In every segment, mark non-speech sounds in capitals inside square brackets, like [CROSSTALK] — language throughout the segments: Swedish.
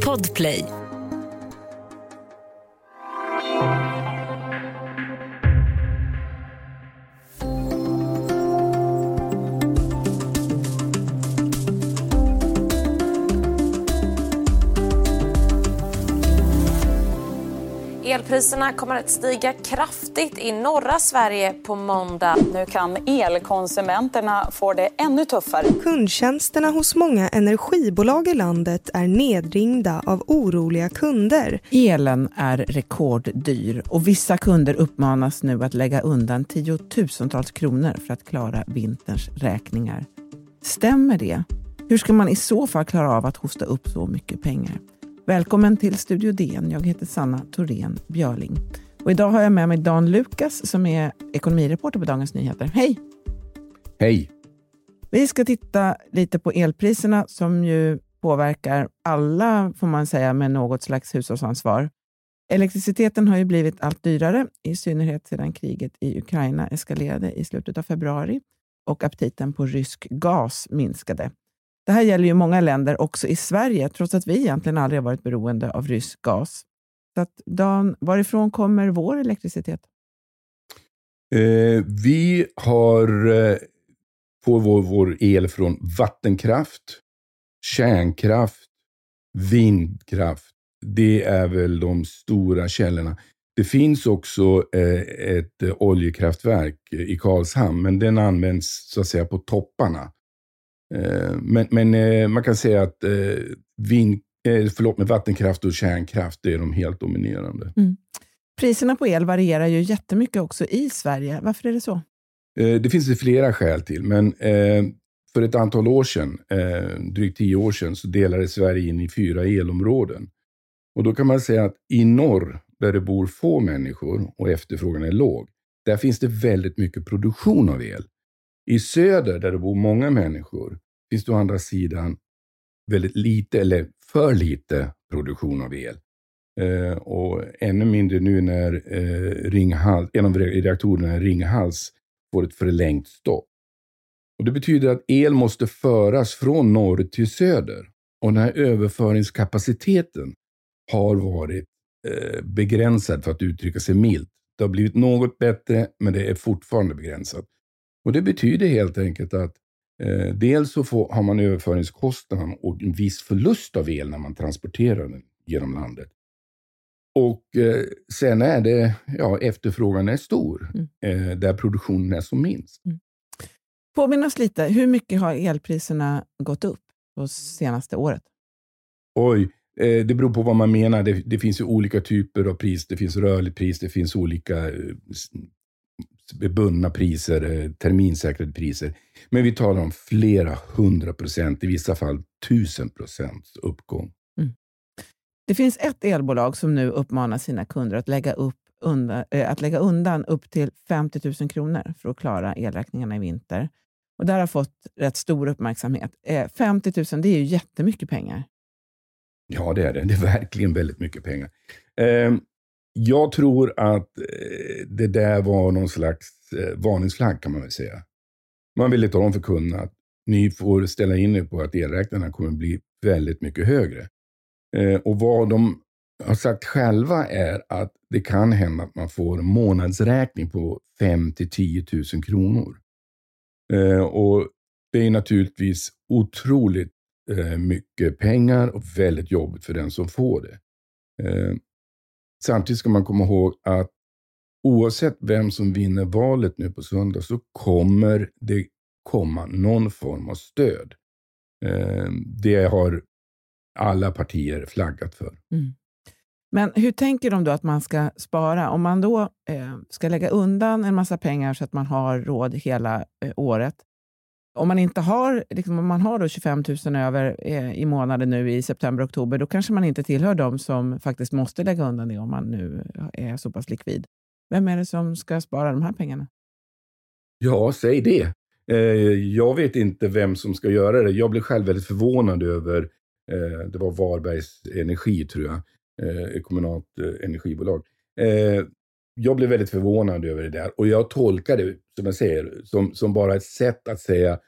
Podplay. Elpriserna kommer att stiga kraftigt i norra Sverige på måndag. Nu kan elkonsumenterna få det ännu tuffare. Kundtjänsterna hos många energibolag i landet är nedringda av oroliga kunder. Elen är rekorddyr och vissa kunder uppmanas nu att lägga undan tiotusentals kronor för att klara vinterns räkningar. Stämmer det? Hur ska man i så fall klara av att hosta upp så mycket pengar? Välkommen till Studio DN. Jag heter Sanna Thorén Björling. Och idag har jag med mig Dan Lukas som är ekonomireporter på Dagens Nyheter. Hej! Hej! Vi ska titta lite på elpriserna som ju påverkar alla, får man säga, med något slags hushållsansvar. Elektriciteten har ju blivit allt dyrare, i synnerhet sedan kriget i Ukraina eskalerade i slutet av februari och aptiten på rysk gas minskade. Det här gäller ju många länder, också i Sverige, trots att vi egentligen aldrig har varit beroende av rysk gas. Så att Dan, varifrån kommer vår elektricitet? Eh, vi har eh, får vår, vår el från vattenkraft, kärnkraft, vindkraft. Det är väl de stora källorna. Det finns också eh, ett eh, oljekraftverk i Karlshamn, men den används så att säga på topparna. Eh, men, men eh, man kan säga att eh, vind, förlåt, med vattenkraft och kärnkraft är de helt dominerande. Mm. Priserna på el varierar ju jättemycket också i Sverige. Varför är det så? Det finns det flera skäl till, men för ett antal år sedan, drygt tio år sedan, så delades Sverige in i fyra elområden. Och då kan man säga att i norr, där det bor få människor och efterfrågan är låg, där finns det väldigt mycket produktion av el. I söder, där det bor många människor, finns det å andra sidan väldigt lite, eller för lite, produktion av el. Eh, och ännu mindre nu när eh, Ringhals, en av reaktorerna, Ringhals, får ett förlängt stopp. Och det betyder att el måste föras från norr till söder. Och den här överföringskapaciteten har varit eh, begränsad, för att uttrycka sig milt. Det har blivit något bättre, men det är fortfarande begränsat. Och Det betyder helt enkelt att eh, dels så får, har man överföringskostnaden och en viss förlust av el när man transporterar den genom landet. Och eh, sen är det, ja, efterfrågan är stor mm. eh, där produktionen är som minst. Mm. Påminn oss lite, hur mycket har elpriserna gått upp på senaste året? Oj, eh, det beror på vad man menar. Det, det, finns ju olika typer av pris. Det finns rörligt pris, det finns olika eh, bundna priser, eh, terminsäkrade priser. Men vi talar om flera hundra procent, i vissa fall tusen procents uppgång. Mm. Det finns ett elbolag som nu uppmanar sina kunder att lägga, upp undan, äh, att lägga undan upp till 50 000 kronor för att klara elräkningarna i vinter. Och Det har fått rätt stor uppmärksamhet. Eh, 50 000 det är ju jättemycket pengar. Ja, det är det. Det är verkligen väldigt mycket pengar. Eh, jag tror att eh, det där var någon slags eh, varningsflagg kan man väl säga. Man ville tala om för kunderna att ni får ställa in er på att elräkningarna kommer bli väldigt mycket högre. Eh, och vad de har sagt själva är att det kan hända att man får månadsräkning på 5 till 10 000 kronor. Och det är naturligtvis otroligt mycket pengar och väldigt jobbigt för den som får det. Samtidigt ska man komma ihåg att oavsett vem som vinner valet nu på söndag så kommer det komma någon form av stöd. Eh, det har alla partier flaggat för. Mm. Men hur tänker de då att man ska spara? Om man då eh, ska lägga undan en massa pengar så att man har råd hela eh, året, om man inte har, liksom, om man har då 25 000 över eh, i månaden nu i september och oktober, då kanske man inte tillhör de som faktiskt måste lägga undan det om man nu är så pass likvid. Vem är det som ska spara de här pengarna? Ja, säg det. Eh, jag vet inte vem som ska göra det. Jag blev själv väldigt förvånad över, eh, det var Varbergs Energi tror jag, eh, ett kommunalt eh, energibolag. Eh, jag blev väldigt förvånad över det där och jag tolkar det, som jag säger, som, som bara ett sätt att säga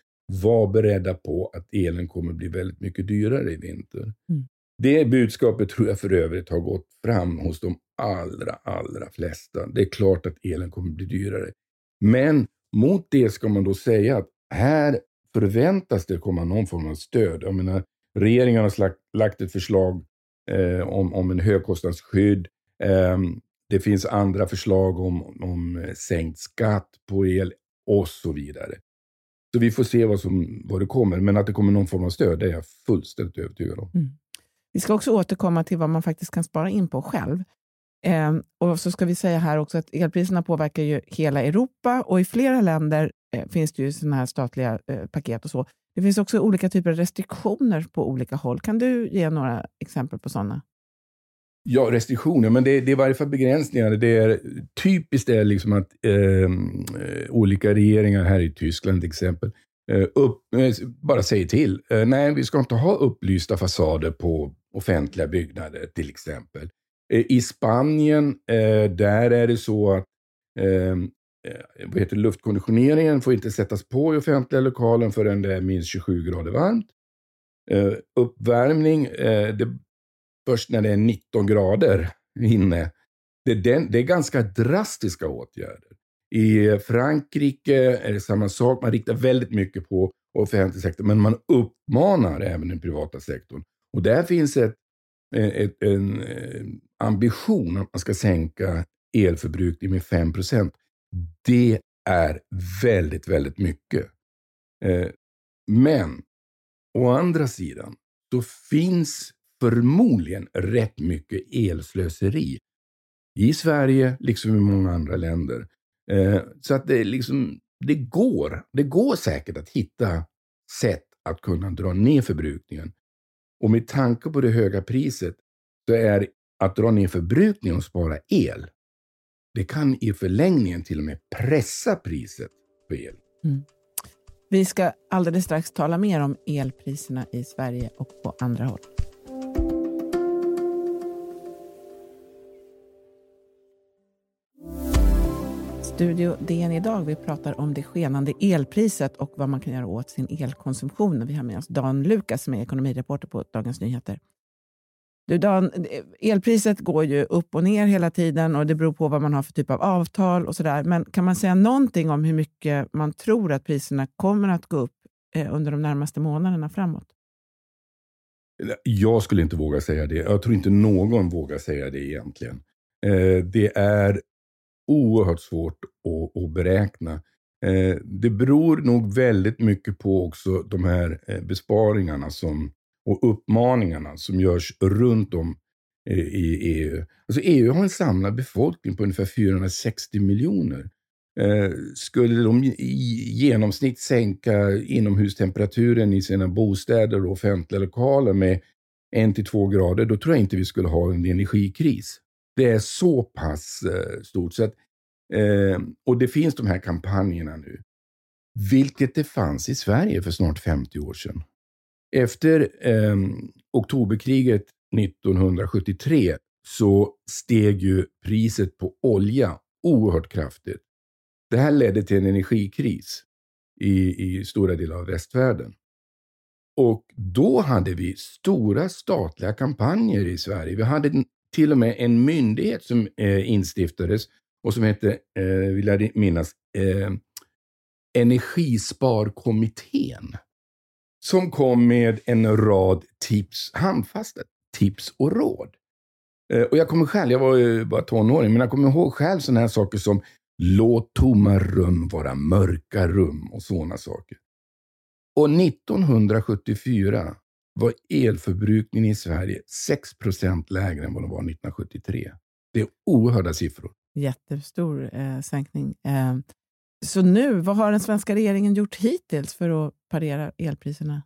var beredda på att elen kommer bli väldigt mycket dyrare i vinter. Mm. Det budskapet tror jag för övrigt har gått fram hos de allra, allra flesta. Det är klart att elen kommer bli dyrare. Men mot det ska man då säga att här förväntas det komma någon form av stöd. Jag menar, regeringen har lagt, lagt ett förslag eh, om, om en högkostnadsskydd. Eh, det finns andra förslag om, om eh, sänkt skatt på el och så vidare. Så vi får se vad, som, vad det kommer. Men att det kommer någon form av stöd, det är jag fullständigt övertygad om. Mm. Vi ska också återkomma till vad man faktiskt kan spara in på själv. Eh, och så ska vi säga här också att elpriserna påverkar ju hela Europa och i flera länder eh, finns det ju sådana här statliga eh, paket och så. Det finns också olika typer av restriktioner på olika håll. Kan du ge några exempel på sådana? Ja, restriktioner, men det, det är i varje fall begränsningar. Det är typiskt är liksom att ehm, eh, olika regeringar här i Tyskland till exempel eh, upp, eh, bara säger till. Eh, nej, vi ska inte ha upplysta fasader på offentliga byggnader till exempel. Eh, I Spanien, eh, där är det så att ehm, eh, vad heter luftkonditioneringen får inte sättas på i offentliga lokalen förrän det är minst 27 grader varmt. Eh, uppvärmning, eh, det först när det är 19 grader inne. Det är, den, det är ganska drastiska åtgärder. I Frankrike är det samma sak. Man riktar väldigt mycket på offentlig sektor, men man uppmanar även den privata sektorn. Och där finns ett, eh, ett, en eh, ambition att man ska sänka elförbrukningen med 5 procent. Det är väldigt, väldigt mycket. Eh, men å andra sidan då finns förmodligen rätt mycket elslöseri i Sverige, liksom i många andra länder. Eh, så att det, liksom, det går. Det går säkert att hitta sätt att kunna dra ner förbrukningen. Och med tanke på det höga priset så är att dra ner förbrukningen och spara el, det kan i förlängningen till och med pressa priset på el. Mm. Vi ska alldeles strax tala mer om elpriserna i Sverige och på andra håll. Studio DN idag. Vi pratar om det skenande elpriset och vad man kan göra åt sin elkonsumtion. Vi har med oss Dan Lukas som är ekonomireporter på Dagens Nyheter. Du Dan, elpriset går ju upp och ner hela tiden och det beror på vad man har för typ av avtal och sådär. Men kan man säga någonting om hur mycket man tror att priserna kommer att gå upp eh, under de närmaste månaderna framåt? Jag skulle inte våga säga det. Jag tror inte någon vågar säga det egentligen. Eh, det är oerhört svårt att, att beräkna. Eh, det beror nog väldigt mycket på också de här eh, besparingarna som, och uppmaningarna som görs runt om eh, i EU. Alltså EU har en samlad befolkning på ungefär 460 miljoner. Eh, skulle de i genomsnitt sänka inomhustemperaturen i sina bostäder och offentliga lokaler med en till två grader, då tror jag inte vi skulle ha en energikris. Det är så pass eh, stort. Så att, eh, och det finns de här kampanjerna nu. Vilket det fanns i Sverige för snart 50 år sedan. Efter eh, oktoberkriget 1973 så steg ju priset på olja oerhört kraftigt. Det här ledde till en energikris i, i stora delar av västvärlden. Och då hade vi stora statliga kampanjer i Sverige. Vi hade till och med en myndighet som eh, instiftades och som hette, eh, vill jag minnas, eh, Energisparkommittén. Som kom med en rad tips, handfasta tips och råd. Eh, och jag kommer själv, jag var ju bara tonåring, men jag kommer ihåg själv sådana här saker som låt tomma rum vara mörka rum och sådana saker. Och 1974 var elförbrukningen i Sverige 6% lägre än vad den var 1973. Det är oerhörda siffror. Jättestor eh, sänkning. Eh, så nu, vad har den svenska regeringen gjort hittills för att parera elpriserna?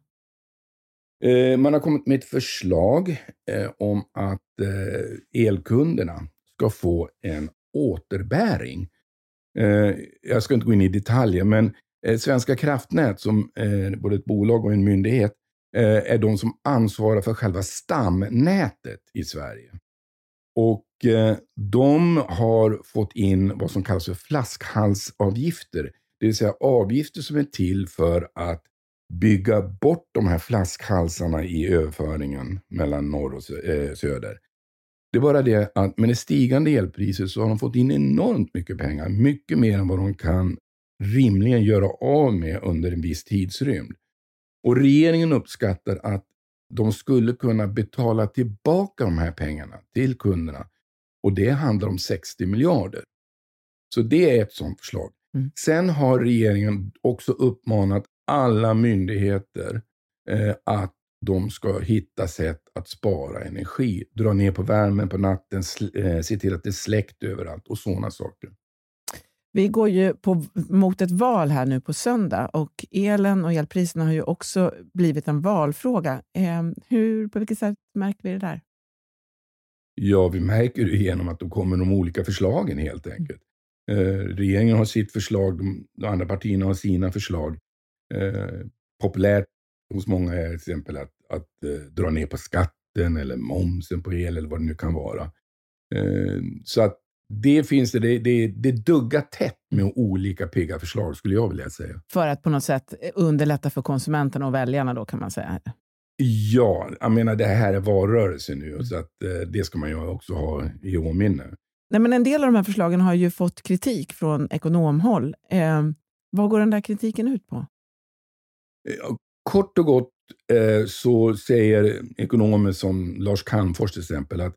Eh, man har kommit med ett förslag eh, om att eh, elkunderna ska få en återbäring. Eh, jag ska inte gå in i detaljer, men Svenska kraftnät, som är både ett bolag och en myndighet, Eh, är de som ansvarar för själva stamnätet i Sverige. Och eh, de har fått in vad som kallas för flaskhalsavgifter. Det vill säga avgifter som är till för att bygga bort de här flaskhalsarna i överföringen mellan norr och eh, söder. Det är bara det att med det stigande elpriset så har de fått in enormt mycket pengar. Mycket mer än vad de kan rimligen göra av med under en viss tidsrymd. Och regeringen uppskattar att de skulle kunna betala tillbaka de här pengarna till kunderna. Och det handlar om 60 miljarder. Så det är ett sådant förslag. Mm. Sen har regeringen också uppmanat alla myndigheter eh, att de ska hitta sätt att spara energi. Dra ner på värmen på natten, eh, se till att det är släckt överallt och sådana saker. Vi går ju på, mot ett val här nu på söndag och elen och elpriserna har ju också blivit en valfråga. Eh, hur, på vilket sätt märker vi det där? Ja, vi märker det genom att de kommer de olika förslagen helt enkelt. Eh, regeringen har sitt förslag, de, de andra partierna har sina förslag. Eh, populärt hos många är till exempel att, att eh, dra ner på skatten eller momsen på el eller vad det nu kan vara. Eh, så att det finns det, det, det, det duggar tätt med olika pigga förslag skulle jag vilja säga. För att på något sätt underlätta för konsumenterna och väljarna då kan man säga? Ja, jag menar det här är valrörelse nu så att eh, det ska man ju också ha i åminne. Nej, men en del av de här förslagen har ju fått kritik från ekonomhåll. Eh, vad går den där kritiken ut på? Kort och gott eh, så säger ekonomer som Lars Calmfors till exempel att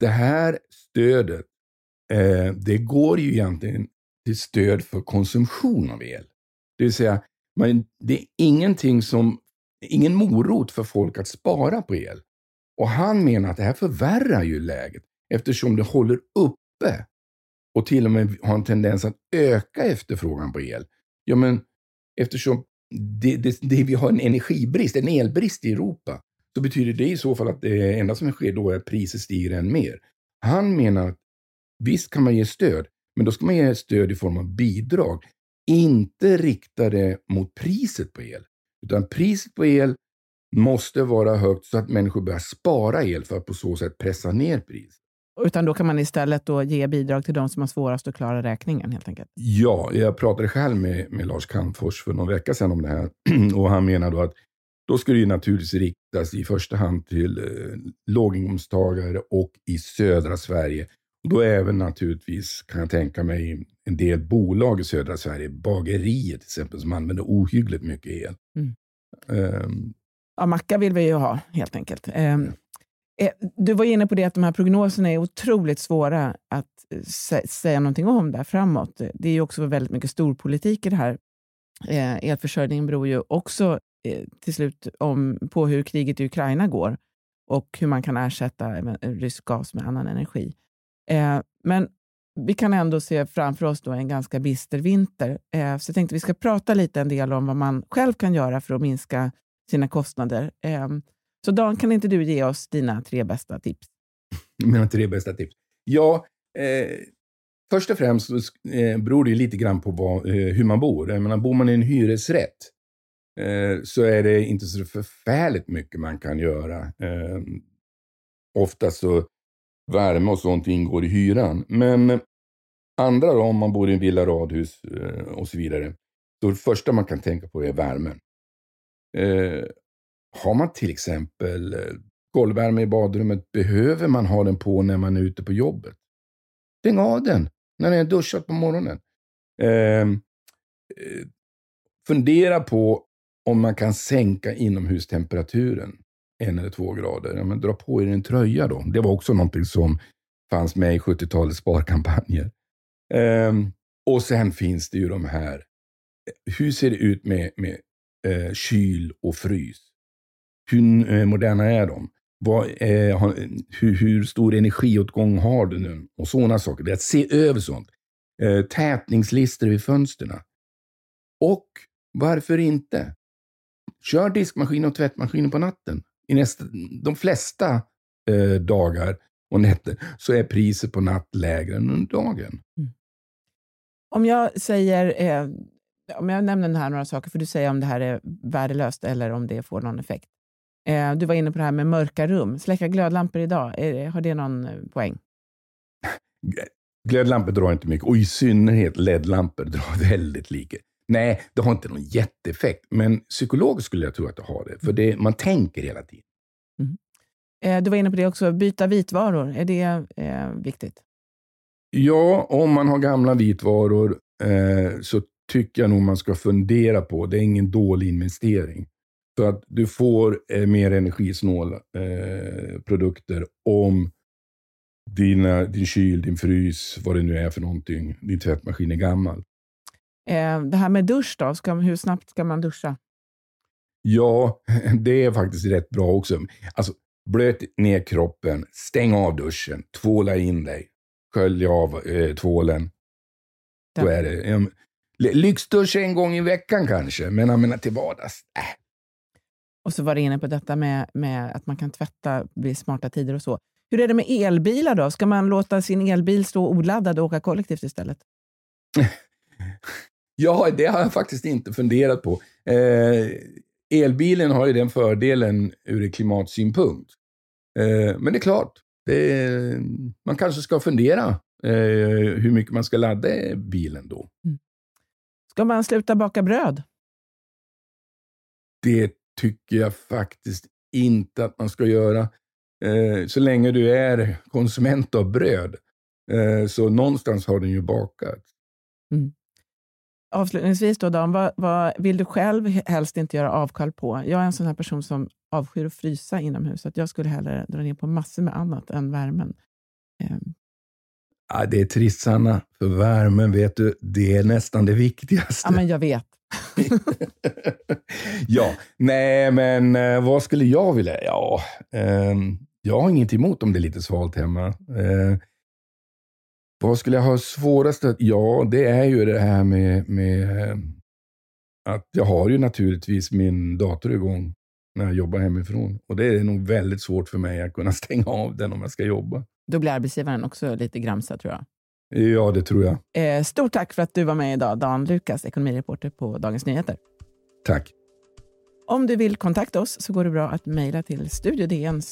det här stödet, eh, det går ju egentligen till stöd för konsumtion av el. Det vill säga, man, det är ingenting som, ingen morot för folk att spara på el. Och han menar att det här förvärrar ju läget eftersom det håller uppe och till och med har en tendens att öka efterfrågan på el. Ja, men eftersom det, det, det, vi har en energibrist, en elbrist i Europa, så betyder det i så fall att det enda som sker då är att priset stiger än mer. Han menar att visst kan man ge stöd, men då ska man ge stöd i form av bidrag. Inte riktade mot priset på el. Utan priset på el måste vara högt så att människor börjar spara el för att på så sätt pressa ner priset. Utan då kan man istället då ge bidrag till de som har svårast att klara räkningen helt enkelt? Ja, jag pratade själv med, med Lars Calmfors för någon vecka sedan om det här. [CLEARS THROAT] och han menar då att då ska det naturligtvis riktas i första hand till eh, låginkomsttagare och i södra Sverige. Och då även naturligtvis, kan jag tänka mig, en del bolag i södra Sverige, bagerier till exempel, som använder ohyggligt mycket el. Mm. Um, ja, macka vill vi ju ha helt enkelt. Um, Eh, du var inne på det att de här prognoserna är otroligt svåra att eh, säga någonting om där framåt. Det är ju också väldigt mycket storpolitik i det här. Eh, elförsörjningen beror ju också till slut om, på hur kriget i Ukraina går och hur man kan ersätta rysk gas med annan energi. Eh, men vi kan ändå se framför oss då en ganska bister vinter. Eh, så jag tänkte att vi ska prata lite en del om vad man själv kan göra för att minska sina kostnader. Eh, så Dan, kan inte du ge oss dina tre bästa tips? [LAUGHS] Mina tre bästa tips? Ja, eh, först och främst så, eh, beror det lite grann på vad, eh, hur man bor. Jag menar, bor man i en hyresrätt eh, så är det inte så förfärligt mycket man kan göra. Eh, ofta så värme och sånt ingår i hyran. Men andra då, om man bor i en villa, radhus eh, och så vidare. Så det första man kan tänka på är värmen. Eh, har man till exempel eh, golvvärme i badrummet, behöver man ha den på när man är ute på jobbet? Stäng av den när ni har duschat på morgonen. Ehm, eh, fundera på om man kan sänka inomhustemperaturen en eller två grader. Ja, men dra på er en tröja då. Det var också någonting som fanns med i 70-talets sparkampanjer. Um, och sen finns det ju de här, hur ser det ut med, med eh, kyl och frys? Hur eh, moderna är de? Vad, eh, hur, hur, stor energiåtgång har du nu? Och sådana saker. Det är att se över sånt. Eh, tätningslister vid fönstren. Och varför inte? Kör diskmaskin och tvättmaskinen på natten. I nästa, de flesta eh, dagar och nätter så är priset på natt lägre än under dagen. Mm. Om jag säger, eh, om jag nämner här några saker, för du säger om det här är värdelöst eller om det får någon effekt. Eh, du var inne på det här med mörka rum. Släcka glödlampor idag, är, har det någon eh, poäng? Glödlampor drar inte mycket och i synnerhet LED-lampor drar [LAUGHS] väldigt lite. Nej, det har inte någon jätteeffekt, men psykologiskt skulle jag tro att det har det. För det, man tänker hela tiden. Eh, du var inne på det också, byta vitvaror. Är det eh, viktigt? Ja, om man har gamla vitvaror eh, så tycker jag nog man ska fundera på, det är ingen dålig investering. Så att du får eh, mer energisnåla eh, produkter om dina, din kyl, din frys, vad det nu är för någonting, din tvättmaskin är gammal. Eh, det här med dusch då, ska, hur snabbt ska man duscha? Ja, [LAUGHS] det är faktiskt rätt bra också. Alltså, blöt ner kroppen, stäng av duschen, tvåla in dig, skölj av eh, tvålen. Då är det. Um, lyxdusch en gång i veckan kanske, men jag menar till vardags, äh. Och så var du inne på detta med, med att man kan tvätta vid smarta tider och så. Hur är det med elbilar då? Ska man låta sin elbil stå oladdad och åka kollektivt istället? [LAUGHS] Ja, det har jag faktiskt inte funderat på. Eh, elbilen har ju den fördelen ur klimatsynpunkt. Eh, men det är klart, det, man kanske ska fundera eh, hur mycket man ska ladda bilen då. Ska man sluta baka bröd? Det tycker jag faktiskt inte att man ska göra. Eh, så länge du är konsument av bröd. Eh, så någonstans har den ju bakat. Avslutningsvis då, Dan, vad, vad vill du själv helst inte göra avkall på? Jag är en sån här person som avskyr att frysa inomhus, så att jag skulle hellre dra ner på massor med annat än värmen. Eh, Ja, det är trist, Sanna. För värmen, vet du, det är nästan det viktigaste. ja, men jag vet. [LAUGHS] ja, nej, men eh, vad skulle jag vilja? Ja, ehm, jag har inget emot om det är lite svalt hemma. Eh, vad skulle jag ha svårast att... Ja, det är ju det här med, med att jag har ju naturligtvis min dator igång när jag jobbar hemifrån. Och det är nog väldigt svårt för mig att kunna [LAUGHS] stänga av den om jag ska jobba. Då blir arbetsgivaren också lite gramsa, tror jag. Ja, det tror jag. Eh, stort tack för att du var med idag, Dan Lukas, ekonomireporter på Dagens Nyheter. Tack. Om du vill kontakta oss så går det bra att mejla till studiodn.dn.se.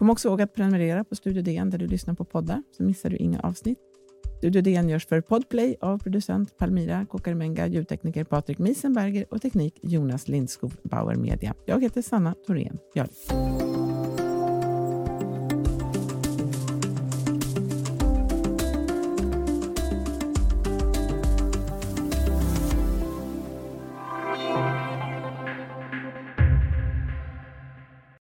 Kom också ihåg att prenumerera på Studio DN där du lyssnar på poddar, så missar du inga avsnitt. Studio DN görs för Podplay av producent Palmira Kokarimenga, ljudtekniker Patrik Miesenberger och teknik Jonas Lindskog Bauer Media. Jag heter Sanna Thorén Björling.